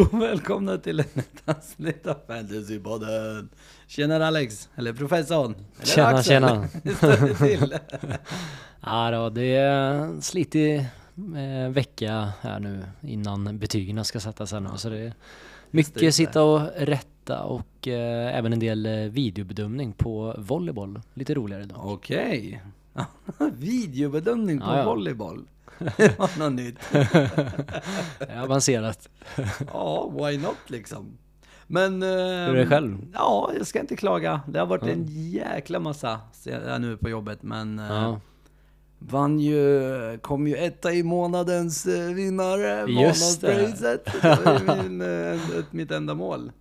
Och välkomna till ett avsnitt av Fantasypodden! Tjenare Alex, eller professorn! Eller Tjena, Axel. tjena. Hur står det till? Ja då, det är en slitig eh, vecka här nu innan betygen ska sättas här nu. Så det är mycket det, sitta och rätta och eh, även en del eh, videobedömning på volleyboll. Lite roligare då. Okej. Videobedömning på Ja, ja. volleyboll. Det var något nytt. Det är avancerat. Ja, why not liksom. Men... Hur är det själv? Ja, jag ska inte klaga. Det har varit Ja. en jäkla massa nu på jobbet, men... eh, Ja, Vann ju, kom ju etta i månadens eh, vinnare, månadspriset. Det var min, eh, ett, mitt enda mål.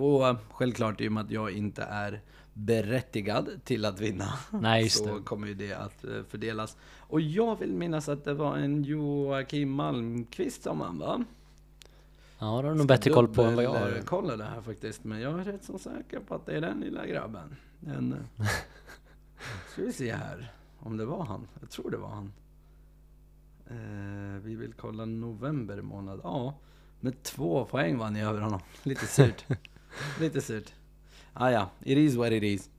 Och självklart i och med att jag inte är berättigad till att vinna. Nej, så det. kommer ju det att eh, fördelas. Och jag vill minnas att det var en Joakim Malmqvist som vann va? ja då har du nog bättre koll på än vad jag har. Kolla det här faktiskt, men jag är rätt så säker på att det är den lilla grabben. Den, eh, ska vi se här, om det var han. Jag tror det var han. Eh, vi vill kolla november månad. Ja, med två poäng vann jag över honom. Lite surt. Lite surt. Ah, ja, it is what it is.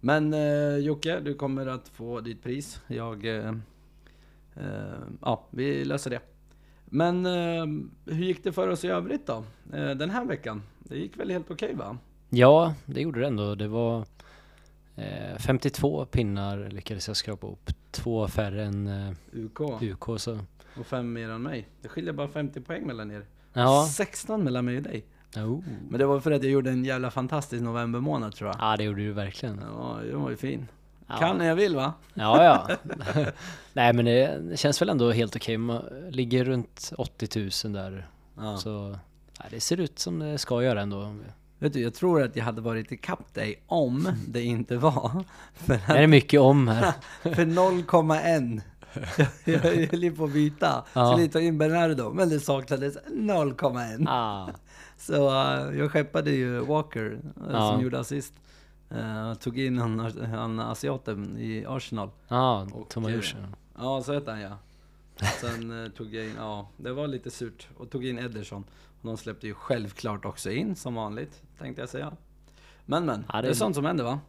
Men eh, Jocke, du kommer att få ditt pris. Jag... Eh, eh, ja, vi löser det. Men eh, hur gick det för oss i övrigt då? Eh, den här veckan? Det gick väl helt okej va? Ja, det gjorde det ändå. Det var eh, 52 pinnar lyckades jag skrapa upp. Två färre än eh, UK. UK så. Och fem mer än mig. Det skiljer bara 50 poäng mellan er. Ja. 16 mellan mig och dig. Oh. Men det var för att jag gjorde en jävla fantastisk novembermånad tror jag. Ja, det gjorde du verkligen. Ja, det var ju fin. Ja. Kan när jag vill va? Ja, ja. Nej, men det, känns väl ändå helt okej. Man ligger runt 80 000 där. Ja. Så nej, det ser ut som det ska göra ändå. Vet du, jag tror att jag hade varit ikapp dig om det inte var för, Är det mycket om här? för 0,1. Jag höll ju på att byta, Ja. skulle ta in Bernardo, men det saknades 0,1. Ah, Så eh, jag skeppade ju Walker eh, Ja. som gjorde assist. Uh, tog in han, han asiaten i Arsenal. eh, Jusche. Ja, så hette han ja. Sen eh, tog jag in, ja, det var lite surt. Och tog in Ederson. Och de släppte ju självklart också in, som vanligt, tänkte jag säga. Men men, Ja, det, det- är sånt som händer va?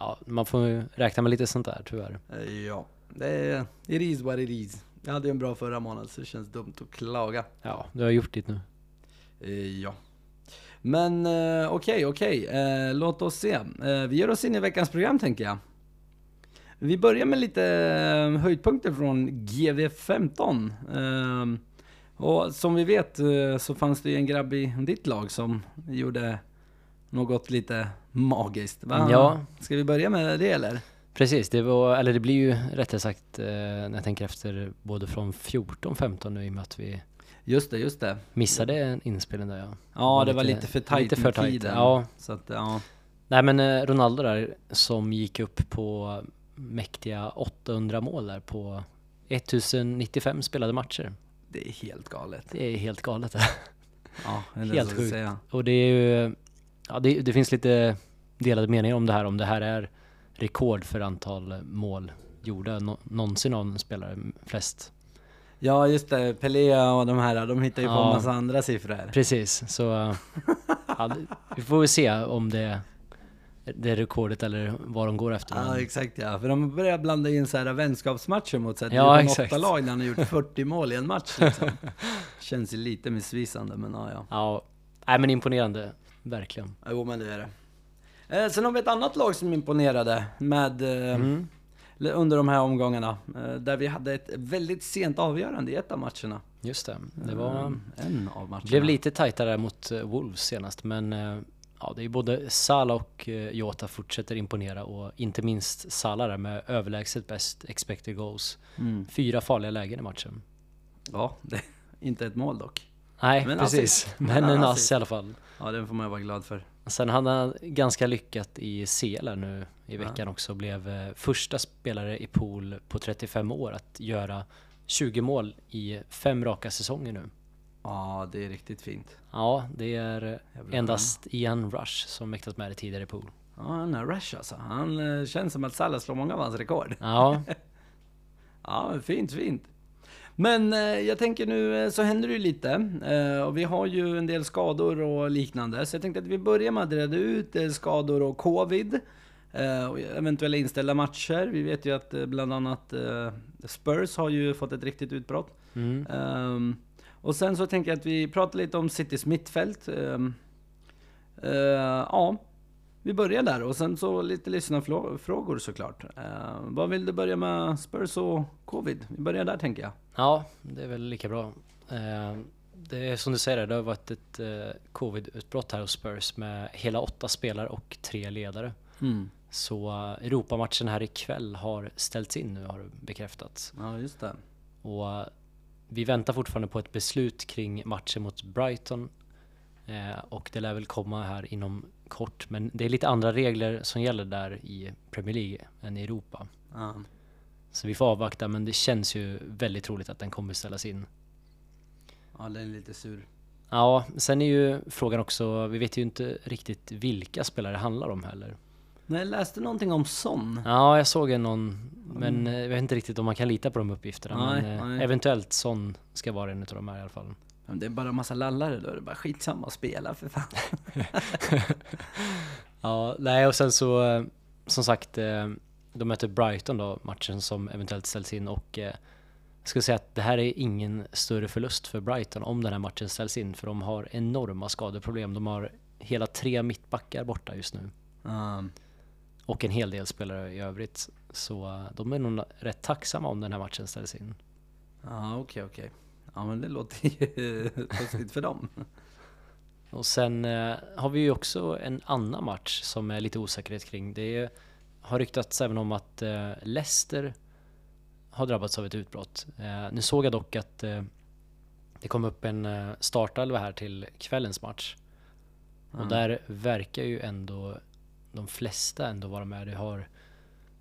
Ja, man får ju räkna med lite sånt där tyvärr. Eh, ja, det är, it is what it is. Jag hade ju en bra förra månad, så det känns dumt att klaga. Ja, du har gjort ditt nu. Ja. Men eh, okej, okej. Eh, låt oss se. Eh, vi ger oss in i veckans program tänker jag. Vi börjar med lite eh, höjdpunkter från GV15. Eh, och som vi vet eh, så fanns det ju en grabb i ditt lag som gjorde något lite magiskt. Va? Ja. Ska vi börja med det eller? Precis, det var, eller det blir ju rättare sagt eh, när jag tänker efter både från 14-15 nu i och med att vi Just det, just det. missade en inspelning där ja. Ja, det var lite för tajt lite för tajt, tiden. ja. Så att, ja. Nej men eh, Ronaldo där som gick upp på mäktiga 800 mål där på 1095 spelade matcher. Det är helt galet. Det är helt galet. Ja, det Helt sjukt. säga. Och det är ju, ja det, det finns lite delade meningar om det här, om det här är rekord för antal mål gjorda nå- någonsin av en spelare, flest. Ja just det, Pelé och de här, de hittar ju på en massa andra siffror. Precis, så eh, ja, vi får väl se om det det är rekordet eller vad de går efter. Ja exakt ja, för de börjar blanda in så här vänskapsmatcher mot här Ja, exakt. 8-lag när han har gjort 40 mål i en match liksom. Känns ju lite missvisande men ja ja. Ja, nej men imponerande, verkligen. Jo men det är det. Eh, sen har vi ett annat lag som imponerade med eh, Mm. Under de här omgångarna. Eh, där vi hade ett väldigt sent avgörande i ett av matcherna. Just det, det var, Eh, en av matcherna. blev lite tajtare mot eh, Wolves senast men ja, det är både Salah och Jota fortsätter imponera och inte minst Salah där med överlägset bäst expected goals. Mm. Fyra farliga lägen i matchen. Ja, det, inte ett mål dock. Nej, Men precis. assist. Men en assist. ass i alla fall. Ja, den får man ju vara glad för. Sen hade han ganska lyckat i CL nu i veckan också. Blev eh, första spelare i pool på 35 år att göra 20 mål i fem raka säsonger nu. Ja, det är riktigt fint. Ja, det är endast Ian Rush som mäktat med det tidigare i pool. Ja, han är Rush alltså. Han eh, känns som att Salah slår många av hans rekord. Ja, Ja, fint, fint. Men eh, jag tänker nu eh, så händer det ju lite. Eh, och vi har ju en del skador och liknande. Så jag tänkte att vi börjar med att reda ut skador och covid. Och eventuella inställda matcher. Vi vet ju att bland annat Spurs har ju fått ett riktigt utbrott. Mm. Ehm, och sen så tänker jag att vi pratar lite om Citys mittfält. Ehm, eh, ja, vi börjar där och sen så lite lyssnarfrågor såklart. Ehm, vad vill du börja med Spurs och Covid? Vi börjar där tänker jag. Ja, det är väl lika bra. Eh, Det är som du säger, det har varit ett eh, covid-utbrott här hos Spurs med hela åtta spelare och tre ledare. Mm. Så eh, Europamatchen här ikväll har ställts in nu har det bekräftats. Ja, just det. Och eh, vi väntar fortfarande på ett beslut kring matchen mot Brighton. Eh, och det lär väl komma här inom kort. Men det är lite andra regler som gäller där i Premier League än i Europa. Ja. Så vi får avvakta men det känns ju väldigt troligt att den kommer ställas in. ja, den är lite sur. Ja, sen är ju frågan också, vi vet ju inte riktigt vilka spelare det handlar om heller. Men jag läste någonting om Son. Ja, jag såg en någon, men eh, jag vet inte riktigt om man kan lita på de uppgifterna. Nej, men eh, nej. eventuellt sån ska vara en av de här i alla fall. Men det är bara en massa lallare då, det är bara skitsamma att spela för fan. Ja, nej och sen så eh, som sagt, eh, de möter Brighton då, matchen som eventuellt ställs in och eh, jag skulle säga att det här är ingen större förlust för Brighton om den här matchen ställs in för de har enorma skadeproblem. De har hela tre mittbackar borta just nu Ja. och en hel del spelare i övrigt. Så de är nog rätt tacksamma om den här matchen ställs in. Ja, okej, okej. Ja, men det låter ju positivt för dem. Och sen eh, har vi ju också en annan match som är lite osäkerhet kring. Det är, har ryktats även om att eh, Leicester har drabbats av ett utbrott. Eh, nu såg jag dock att det kom upp en startelva här till kvällens match. Och Mm. där verkar ju ändå de flesta ändå vara med. Det har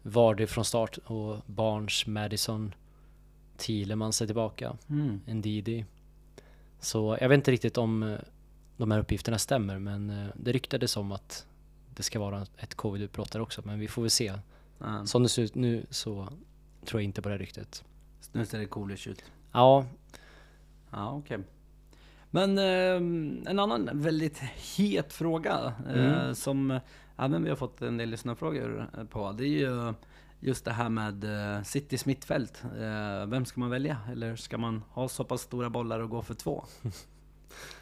Vardy från start och Barnes, Madison, Thielemans är tillbaka. Mm. Ndidi. Så jag vet inte riktigt om eh, de här uppgifterna stämmer men eh, det ryktades om att det ska vara ett covid-utbrott där också men vi får väl se. Ja. Som det ser ut nu så tror jag inte på det ryktet. Nu ser det coolish ut. Ja, Ja, okej. Men ehm, en annan väldigt het fråga eh, Mm. som eh, även vi har fått en del lyssnarfrågor eh, på. Det är ju just det här med eh, Citys mittfält. Eh, vem ska man välja? Eller ska man ha så pass stora bollar och gå för två?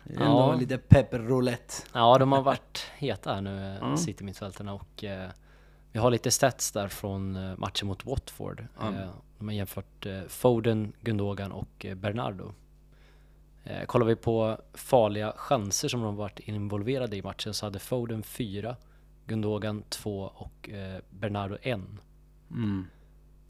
Är Ja. ändå lite pepperroulette. ja de har varit heta här nu, eh, Mm. city mittfältarna och eh, vi har lite stats där från eh, matchen mot Watford. Ja. Eh, de har jämfört eh, Foden, Gundogan och eh, Bernardo. Eh, kollar vi på farliga chanser som de varit involverade i matchen så hade Foden 4, Gundogan 2 och eh, Bernardo 1. Mm.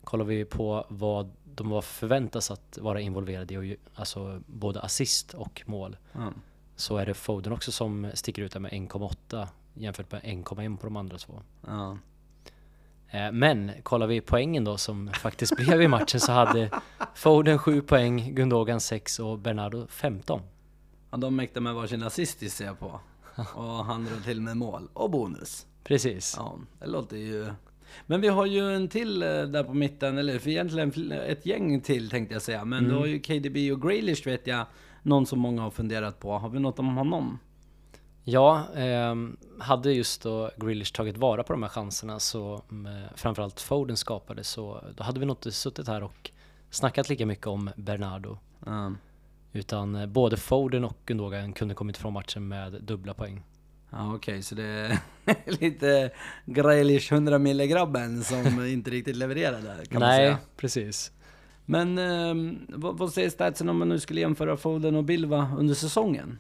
Kollar vi på vad de var förväntas att vara involverade i, alltså både assist och mål, Ja. så är det Foden också som sticker ut där med 1,8 jämfört med 1,1 på de andra två. Eh, Men kollar vi poängen då som faktiskt blev i matchen så hade Foden 7 poäng, Gundogan 6 och Bernardo 15. ja, de mäktar med varsin assist ser jag på. Och han drar till med mål. Och bonus. Precis. Ja, det låter ju... Men vi har ju en till eh, där på mitten, eller för egentligen ett gäng till tänkte jag säga. Men Mm. då har ju KDB och Grealish vet jag, någon som många har funderat på. Har vi något om honom? Ja, ehm, hade just då Grealish tagit vara på de här chanserna så med framförallt Foden skapade så då hade vi nog inte suttit här och snackat lika mycket om Bernardo. Ja, Utan eh, både Foden och Gundogan kunde kommit från matchen med dubbla poäng. Ja okej, så det är lite Grealish 100 mille grabben som inte riktigt levererade kan man Nej, säga. precis. Men ehm, vad, vad säger statsen om man nu skulle jämföra Foden och Bilva under säsongen?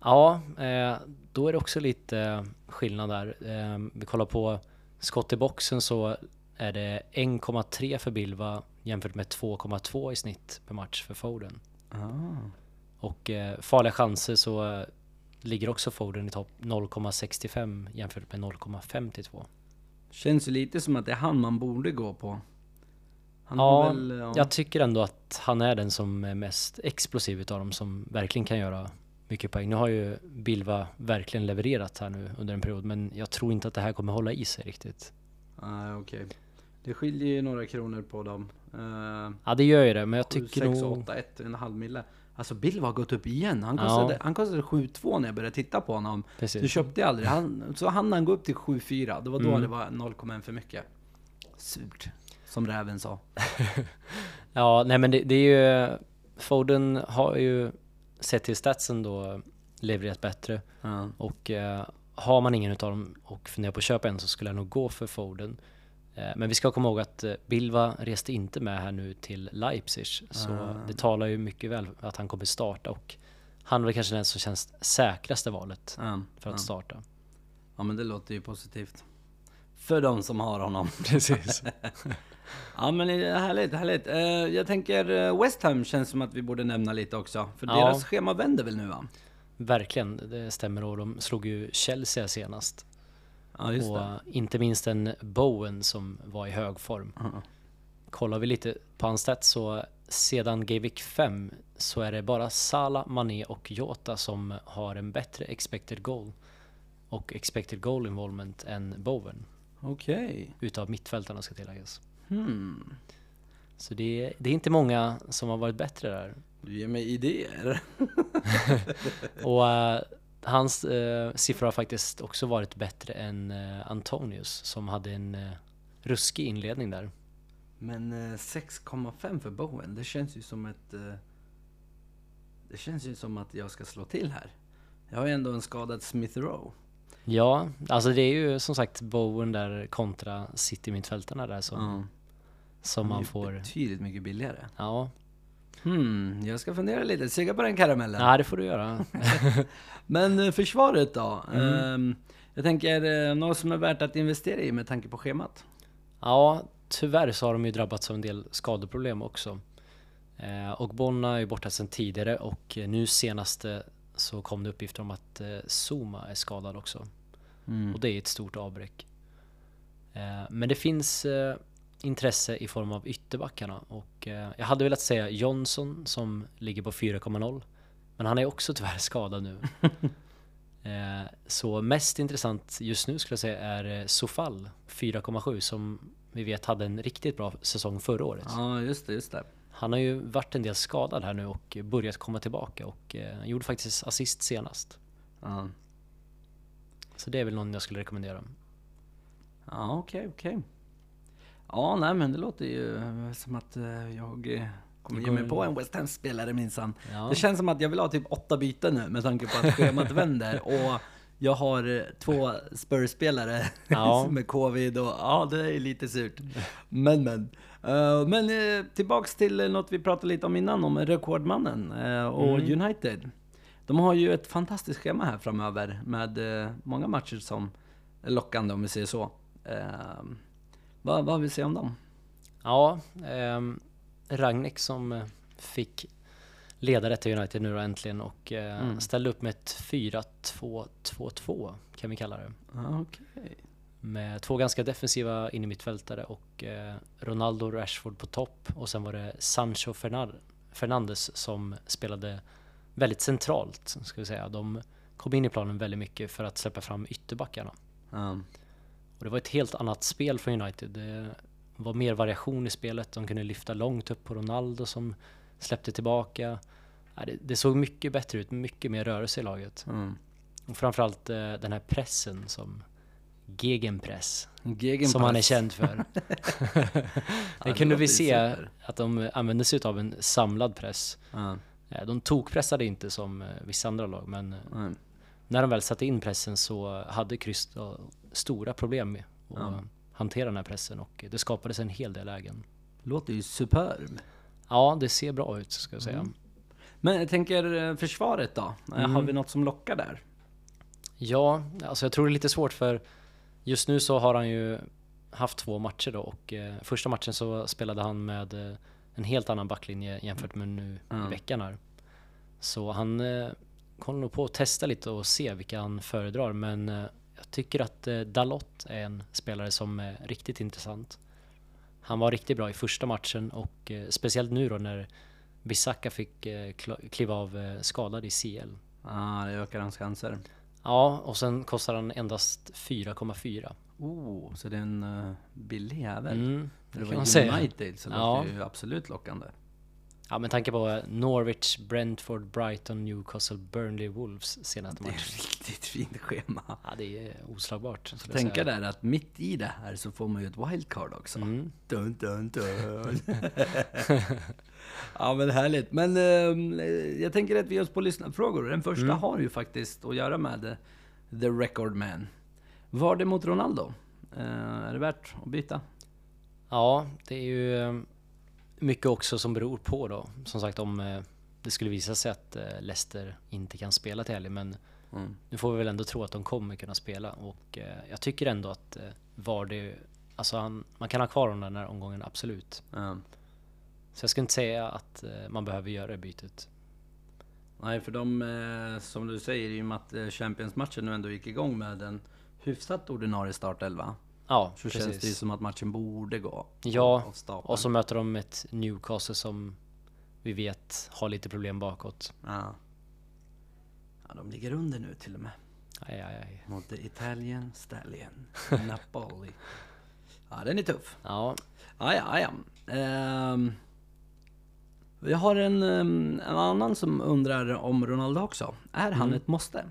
Ja, eh, då är det också lite eh, skillnad där. Eh, vi kollar på skott i boxen så är det 1,3 för Bilva jämfört med 2,2 i snitt per match för Foden. Ah. Och eh, farliga chanser så eh, ligger också Foden i topp 0,65 jämfört med 0,52. Känns ju lite som att det är han man borde gå på. Ja, väl, ja. Jag tycker ändå att han är den som är mest explosiv utav dem som verkligen kan göra mycket poäng. Nu har ju Bilva verkligen levererat här nu under en period men jag tror inte att det här kommer hålla i sig riktigt. Nej, okej. Det skiljer ju några kronor på dem. Uh, Ja det gör ju det, men jag 7, tycker 6, nog... 8, 1, en halv mille. Alltså Bilva har gått upp igen. Han Ja. kostade, han kostade 7,2 när jag började titta på honom. Du Precis. köpte jag aldrig. Han, så hann han gå upp till 7,4. Det var då Mm. det var 0,1 för mycket. Surt. Som räven sa. Ja, nej men det, det är ju... Foden har ju sett till statsen då levererat bättre. Ja. Och eh, har man ingen utav dem och funderar på att köpa en så skulle jag nog gå för Foden. Eh, men vi ska komma ihåg att eh, Bilva reste inte med här nu till Leipzig. Så Ah. det talar ju mycket väl att han kommer starta och han är väl kanske den som känns säkraste valet Ja. för att ja. starta. ja men det låter ju positivt. För de som har honom. Precis. Ja men härligt, härligt. Eh, jag tänker West Ham känns som att vi borde nämna lite också. För Ja. deras schema vänder väl nu va? Verkligen, det stämmer och de slog ju Chelsea senast. Ja just och det. inte minst en Bowen som var i hög form. Ja. Kollar vi lite på hans stats så sedan Gavik 5 så är det bara Salah, Mané och Jota som har en bättre expected goal och expected goal involvement än Bowen Okej. utav mittfältarna ska tilläggas. Hmm. Så det är, det är inte många som har varit bättre där. Du ger mig idéer. Och eh, hans uh, siffror har faktiskt också varit bättre än eh, Antonius som hade en uh, ruskig inledning där. Men eh, 6,5 för Bowen, det känns ju som ett... eh, det känns ju som att jag ska slå till här. Jag har ju ändå en skadad Smith Rowe. Ja, alltså det är ju som sagt Bowen där kontra City-mittfältarna där som, Ja. som man får... Betydligt mycket billigare. Ja, Hmm, jag ska fundera lite, suga på den karamellen. nej det får du göra. Men eh, försvaret då? Mm. Ehm, jag tänker, eh, något som är värt att investera i med tanke på schemat? Ja, tyvärr så har de ju drabbats av en del skadeproblem också. Eh, och Bonna är ju borta sedan tidigare och nu senaste så kom det uppgifter om att Zuma är skadad också. Mm. Och det är ett stort avbräck. Men det finns intresse i form av ytterbackarna och eh, jag hade velat säga Johnson som ligger på 4,0 men han är också tyvärr skadad nu. eh, så mest intressant just nu skulle jag säga är eh, Sofall 4,7 som vi vet hade en riktigt bra säsong förra året. Ja, just det, just det. Han har ju varit en del skadad här nu och börjat komma tillbaka och eh, gjorde faktiskt assist senast. Ja, Så det är väl någon jag skulle rekommendera. ja okej, okej. Ja, nej men det låter ju som att eh, jag kommer ge mig på en West Ham-spelare minsann. Ja. Det känns som att jag vill ha typ åtta byten nu med tanke på att schemat vänder och jag har eh, två Spurs-spelare Ja. med covid och ja, det är lite surt. Men men. Eh, men tillbaks till något vi pratade lite om innan, om rekordmannen och Mm. United. De har ju ett fantastiskt schema här framöver med många matcher som är lockande om vi säger så. Eh, vad, vad vill vi säga om dem? Ja, ehm, Ragnik som eh, fick leda detta United nu då äntligen och eh, Mm. ställde upp med ett 4-2-2-2 kan vi kalla det. Ja, Okej. Med två ganska defensiva innermittfältare och eh, Ronaldo och Rashford på topp och sen var det Sancho Fernan- Fernandes som spelade väldigt centralt ska vi säga. De kom in i planen väldigt mycket för att släppa fram ytterbackarna. Ja. Och det var ett helt annat spel för United. Det var mer variation i spelet. De kunde lyfta långt upp på Ronaldo som släppte tillbaka. Det, det såg mycket bättre ut, mycket mer rörelse i laget. Mm. Och framförallt eh, den här pressen som Gegenpress, Gegenpress. som han är känd för. Den det kunde vi se att de använde sig av en samlad press. Eh, De tokpressade inte som eh, vissa andra lag, men Ja. när de väl satte in pressen så hade Crystal stora problem med att Ja. hantera den här pressen och det skapades en hel del lägen. Låter ju superb. Ja, det ser bra ut ska jag säga. Mm. Men jag tänker eh, försvaret då? Eh, Mm. Har vi något som lockar där? Ja, alltså jag tror det är lite svårt för just nu så har han ju haft två matcher då och eh, första matchen så spelade han med eh, en helt annan backlinje jämfört med nu Mm. i veckan här. Så han eh, kommer nog på att testa lite och se vilka han föredrar men eh, tycker att eh, Dalot är en spelare som är riktigt intressant. Han var riktigt bra i första matchen och eh, speciellt nu då när Bissaka fick eh, kliva av skadad i CL. Ja, det ökar hans chanser. Ja, och sen kostar han endast 4,4. Oh, så det är en billig jävel. Mm, det det var man säga. United, så det Ja. låter ju absolut lockande. Ja, med tanke på Norwich, Brentford, Brighton, Newcastle, Burnley, Wolves senaste Det är match. ett riktigt fint schema. Ja, det är oslagbart. Tänka där att mitt i det här så får man ju ett wildcard också. Mm. Dun, dun, dun. ja men härligt. Men eh, jag tänker att vi ger oss på lyssnarfrågor. Den första Mm. har ju faktiskt att göra med The Record Man. Var det mot Ronaldo? Eh, är det värt att byta? Ja, det är ju eh, mycket också som beror på då. Som sagt om eh, det skulle visa sig att eh, Leicester inte kan spela till helgen. Men Mm. nu får vi väl ändå tro att de kommer kunna spela. Och eh, jag tycker ändå att Vardy, alltså han, man kan ha kvar honom den här omgången, absolut. Ja. Så jag skulle inte säga att man behöver göra det bytet. Nej, för de, som du säger, i och med att Champions-matchen nu ändå gick igång med en hyfsat ordinarie startelva. Ja, Så känns det ju precis. som att matchen borde gå Ja. Och så möter de ett Newcastle som vi vet har lite problem bakåt. Ja. ja, de ligger under nu till och med. Aj, aj, aj. Mot the Italian Stallion. Napoli. Ja, den är tuff. Ja, Ja, ja, ja. Ehm, vi har en, ehm, en annan som undrar om Ronaldo också. Är han Mm. ett måste?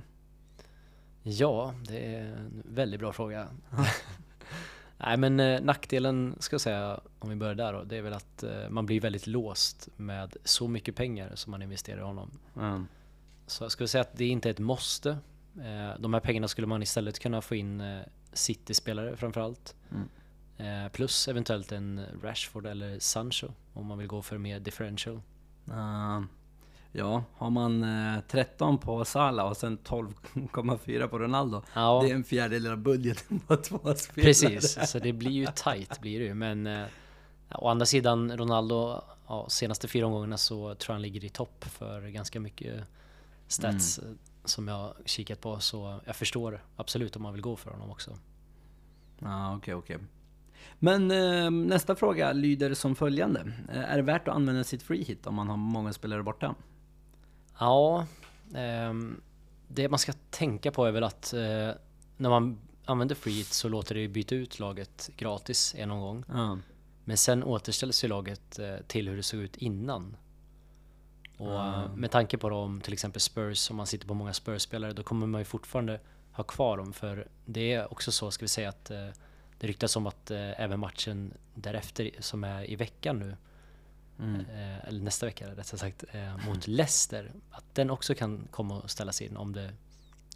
ja, det är en väldigt bra fråga. Nej men eh, nackdelen ska jag säga, om vi börjar där då, det är väl att eh, man blir väldigt låst med så mycket pengar som man investerar i honom. Mm. Så jag skulle säga att det inte är ett måste. Eh, de här pengarna skulle man istället kunna få in eh, City-spelare framförallt. Mm. Eh, plus eventuellt en Rashford eller Sancho om man vill gå för mer differential. Ehm, ja, har man eh, 13 på Salah och sen 12,4 på Ronaldo. Ja, Det är en fjärdedel av budgeten på två spelare. precis. Så det blir ju tight blir det ju. Men eh, å andra sidan Ronaldo, ja, senaste fyra omgångarna så tror jag han ligger i topp för ganska mycket stats Mm. eh, som jag kikat på. Så jag förstår absolut om man vill gå för honom också. Ja, okej, okej. Men eh, nästa fråga lyder som följande. Eh, är det värt att använda sitt free hit om man har många spelare borta? Ja, ehm, det man ska tänka på är väl att eh, när man använder free hit så låter det byta ut laget gratis en omgång. Ja. Men sen återställs ju laget eh, till hur det såg ut innan. Och eh, med tanke på då om till exempel Spurs, om man sitter på många Spurs-spelare, då kommer man ju fortfarande ha kvar dem. För det är också så, ska vi säga att det ryktas om att även matchen därefter, som är i veckan nu, Mm. eh, eller nästa vecka rättare sagt, eh, mot Leicester, att den också kan komma att ställas in om det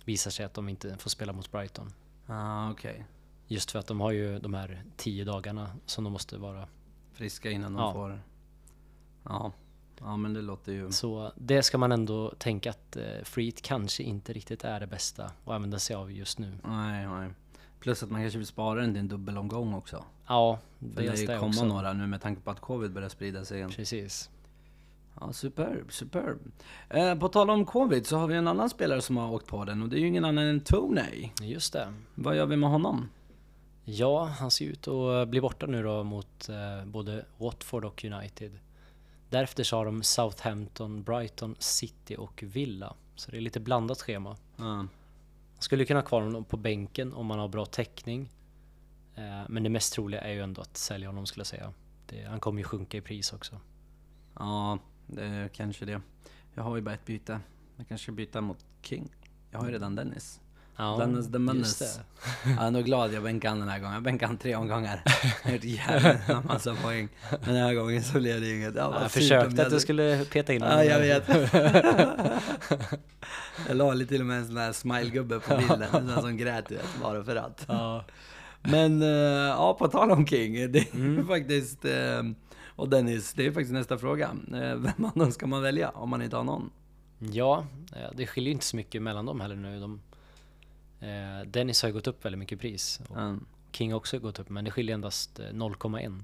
visar sig att de inte får spela mot Brighton. Ah, okej. Just för att de har ju de här tio dagarna som de måste vara Friska innan de Ja. får... Ja. Ja, men det låter ju... Så det ska man ändå tänka att eh, Freet kanske inte riktigt är det bästa att använda sig av just nu. Nej, nej. Plus att man kanske vill spara den till en dubbelomgång också. Ja, För det dels det ju komma också. några nu med tanke på att covid börjar sprida sig igen. Precis. Ja, superb, superb. Eh, på tal om covid så har vi en annan spelare som har åkt på den och det är ju ingen annan än Tony. Just det. Vad gör vi med honom? Ja, han ser ut att bli borta nu då mot eh, både Watford och United. Därefter så har de Southampton, Brighton, City och Villa. Så det är lite blandat schema. Ja. Man skulle kunna ha kvar honom på bänken om man har bra täckning. Eh, men det mest troliga är ju ändå att sälja honom skulle jag säga. Det, han kommer ju sjunka i pris också. Ja, det är kanske det. Jag har ju bara ett byte. Jag kanske ska byta mot King. Jag har ju redan Dennis. Ja, Dennis the Menace. Jag är nog glad jag bänkade han den här gången. Jag bänkade han tre omgångar. Jag har gjort jävla massa poäng. Men den här gången så blev det inget. Jag, Jag försökte att du skulle peta in Ja, honom. jag vet. jag la lite till och med en sån här smilegubbe på bilden. En sån som grät vet, bara för att. Ja. Men eh, ja, på tal om King. Det är Mm. faktiskt... eh, och Dennis, det är faktiskt nästa fråga. Eh, Vem av dem ska man välja om man inte har någon? Ja, det skiljer ju inte så mycket mellan dem heller nu. De, eh, Dennis har ju gått upp väldigt mycket i pris. Och Mm. King har också gått upp, men det skiljer endast eh, 0,1.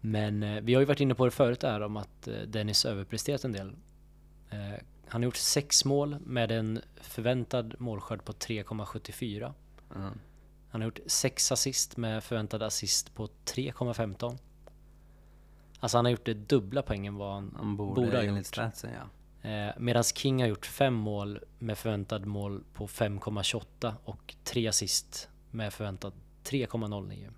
Men eh, vi har ju varit inne på det förut där om att eh, Dennis överpresterat en del. Eh, han har gjort sex mål med en förväntad målskörd på 3,74. Mm. Han har gjort sex assist med förväntad assist på 3,15. Alltså han har gjort det dubbla poängen vad han Han borde, Borde ha gjort. statsen ja. Eh, Medan King har gjort fem mål med förväntad mål på 5,28 och tre assist med förväntad 3,09.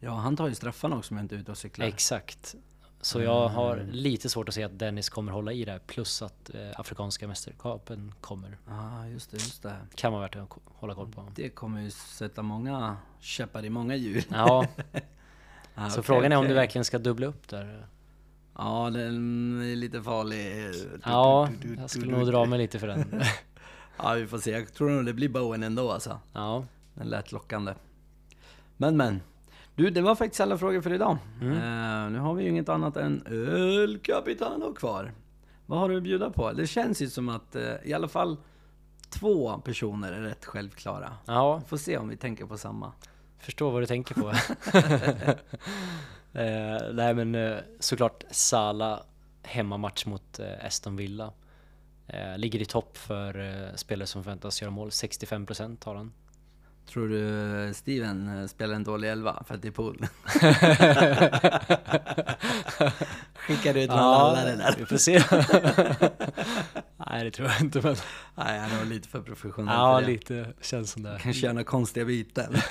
Ja, han tar ju straffarna också om jag inte är ute och cyklar. Exakt. Så jag har Mm. lite svårt att se att Dennis kommer hålla i det här, plus att eh, Afrikanska mästerskapen kommer. Ja, just det, just det. Kan vara värt att hålla koll på. Det kommer ju sätta många käppar i många hjul. Ja, Ah, så okej, frågan är om du verkligen ska dubbla upp där. Ja, den är lite farlig. Ja, jag skulle nog dra mig lite för den. Ja, vi får se. Jag tror nog det blir Bowen ändå alltså. Ja, Den lät lockande. Men men. Du, det var faktiskt alla frågor för idag. Mm. Eh, nu har vi ju inget annat än El Capitano kvar. Vad har du att bjuda på? Det känns ju som att eh, i alla fall två personer är rätt självklara. ja, Får se om vi tänker på samma. förstår vad du tänker på. eh, nej men eh, såklart Sala hemmamatch mot eh, Aston Villa. Eh, ligger i topp för eh, spelare som förväntas göra mål. 65% har han. Tror du Steven eh, spelar en dålig elva för att det är pool? Skickar du ut Lallare där? vi får se. nej det tror jag inte men Nej, han är nog lite för professionell ja för det. lite känns som det. Kanske göra några konstiga byten.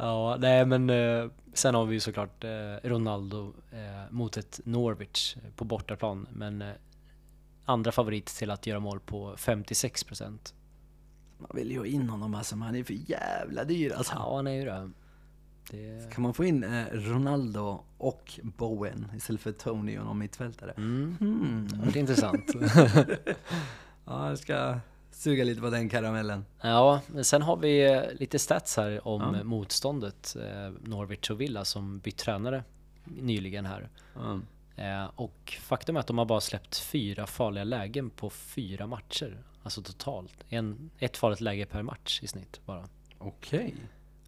Ja, nej men eh, sen har vi ju såklart eh, Ronaldo eh, mot ett Norwich på bortaplan. Men andra favorit till att göra mål på 56%. Man vill ju ha in honom alltså, men han är för jävla dyr alltså. Ja, han är ju det. det Kan man få in eh, Ronaldo och Bowen istället för Tony och någon mittfältare? mm, Hmm. det är intressant. Ja, jag ska suga lite på den karamellen. ja, men sen har vi eh, lite stats här om Ja. eh, motståndet eh, Norwich och Villa som bytt tränare nyligen här. Mm. Och faktum är att de har bara släppt fyra farliga lägen på fyra matcher. Alltså totalt. En, ett farligt läge per match i snitt bara. Okej.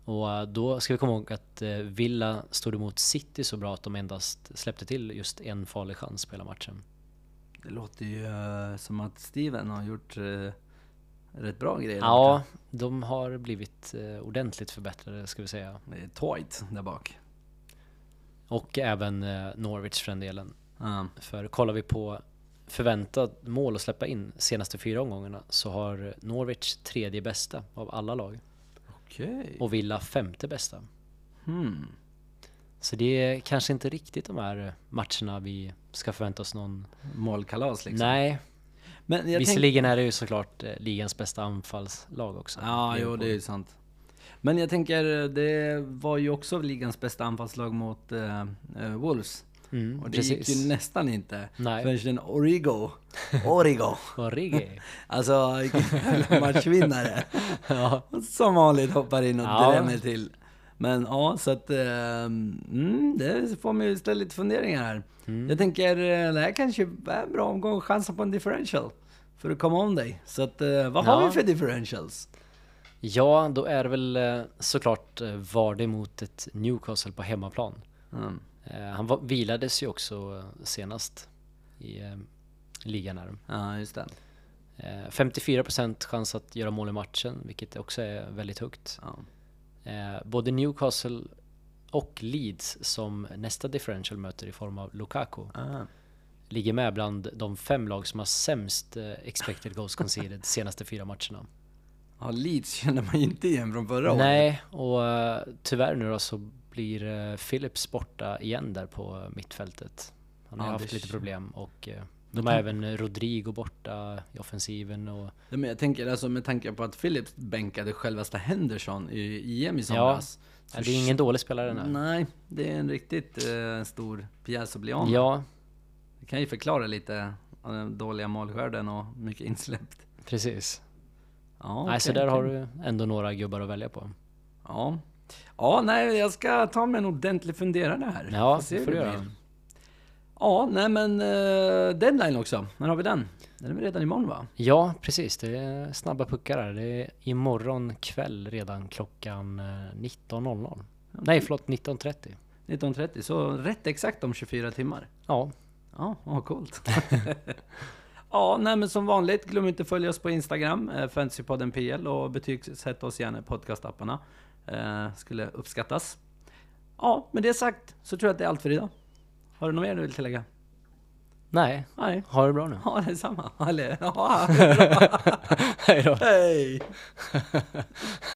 Och eh, då ska vi komma ihåg att Villa stod emot City så bra att de endast släppte till just en farlig chans på hela matchen. Det låter ju som att Steven har gjort rätt bra grejer. Ja, de har blivit eh, ordentligt förbättrade ska vi säga. Det är tight där bak. Och även eh, Norwich för den delen. Ja. För kollar vi på förväntat mål att släppa in senaste fyra omgångarna så har Norwich tredje bästa av alla lag. Okej. Och Villa femte bästa. Hmm. Så det är kanske inte riktigt de här matcherna vi ska förvänta oss någon... Målkalas liksom. Nej, Men jag tänk... visserligen är det ju såklart eh, ligans bästa anfallslag också. Ja, jo det är ju sant. Men jag tänker, det var ju också ligans bästa anfallslag mot eh, eh, Wolves. Mm, Och det precis. gick ju nästan inte. Nej. Förrän den Origo, Origo, Origi. alltså matchvinnare. ja. Som vanligt hoppar in och Ja. drämmer till. Men ja, så att... eh, mm, det får mig ställa lite funderingar här. Mm. Jag tänker, eh, det här kanske är en bra omgång att chansa på en differential. För att komma om dig. Så att, eh, vad har Ja. vi för differentials? ja, då är det väl eh, såklart eh, Vardy mot ett Newcastle på hemmaplan. Mm. Han var, vilades ju också senast i eh, ligan här. Ja, just det. Eh, 54% chans att göra mål i matchen, vilket också är väldigt högt. Ja. Eh, både Newcastle och Leeds som nästa differential möter i form av Lukaku Ah. ligger med bland de fem lag som har sämst eh, expected goals conceded senaste fyra matcherna. Ja, Leeds känner man ju inte igen från förra året. Nej, och eh, tyvärr nu då så blir eh, Phillips borta igen där på mittfältet. Han har Ja, haft lite problem och eh, de har även Rodrigo borta i offensiven och Ja, men jag tänker alltså med tanke på att Phillips bänkade självaste Henderson i EM i somras. ja, det är ingen dålig spelare här. Nej, det är en riktigt eh, stor pjäs att bli av med. Ja, Det kan ju förklara lite av den dåliga målskörden och mycket insläppt. precis. Ja, Nej, så där har du ändå några gubbar att välja på. Ja. Ja, nej, jag ska ta mig en ordentlig funderare här. Ja, se det får du göra. blir. Ja, nej men uh, deadline också. När har vi den? Den är väl redan imorgon va? Ja, precis. Det är snabba puckar här. Det är imorgon kväll redan klockan eh, 19.00. Nej, förlåt, 19.30. 19.30, så rätt exakt om 24 timmar. Ja, Ja, vad coolt. ja, nej men som vanligt, glöm inte att följa oss på Instagram, eh, Fantasypodden PL och betygsätt oss gärna i podcastapparna. Eh, skulle uppskattas. Ja, med det sagt så tror jag att det är allt för idag. Har du något mer du vill tillägga? Nej, Nej. ha det bra nu. Ja, det är samma. Eller, ja, det är bra. Hej då. Hej!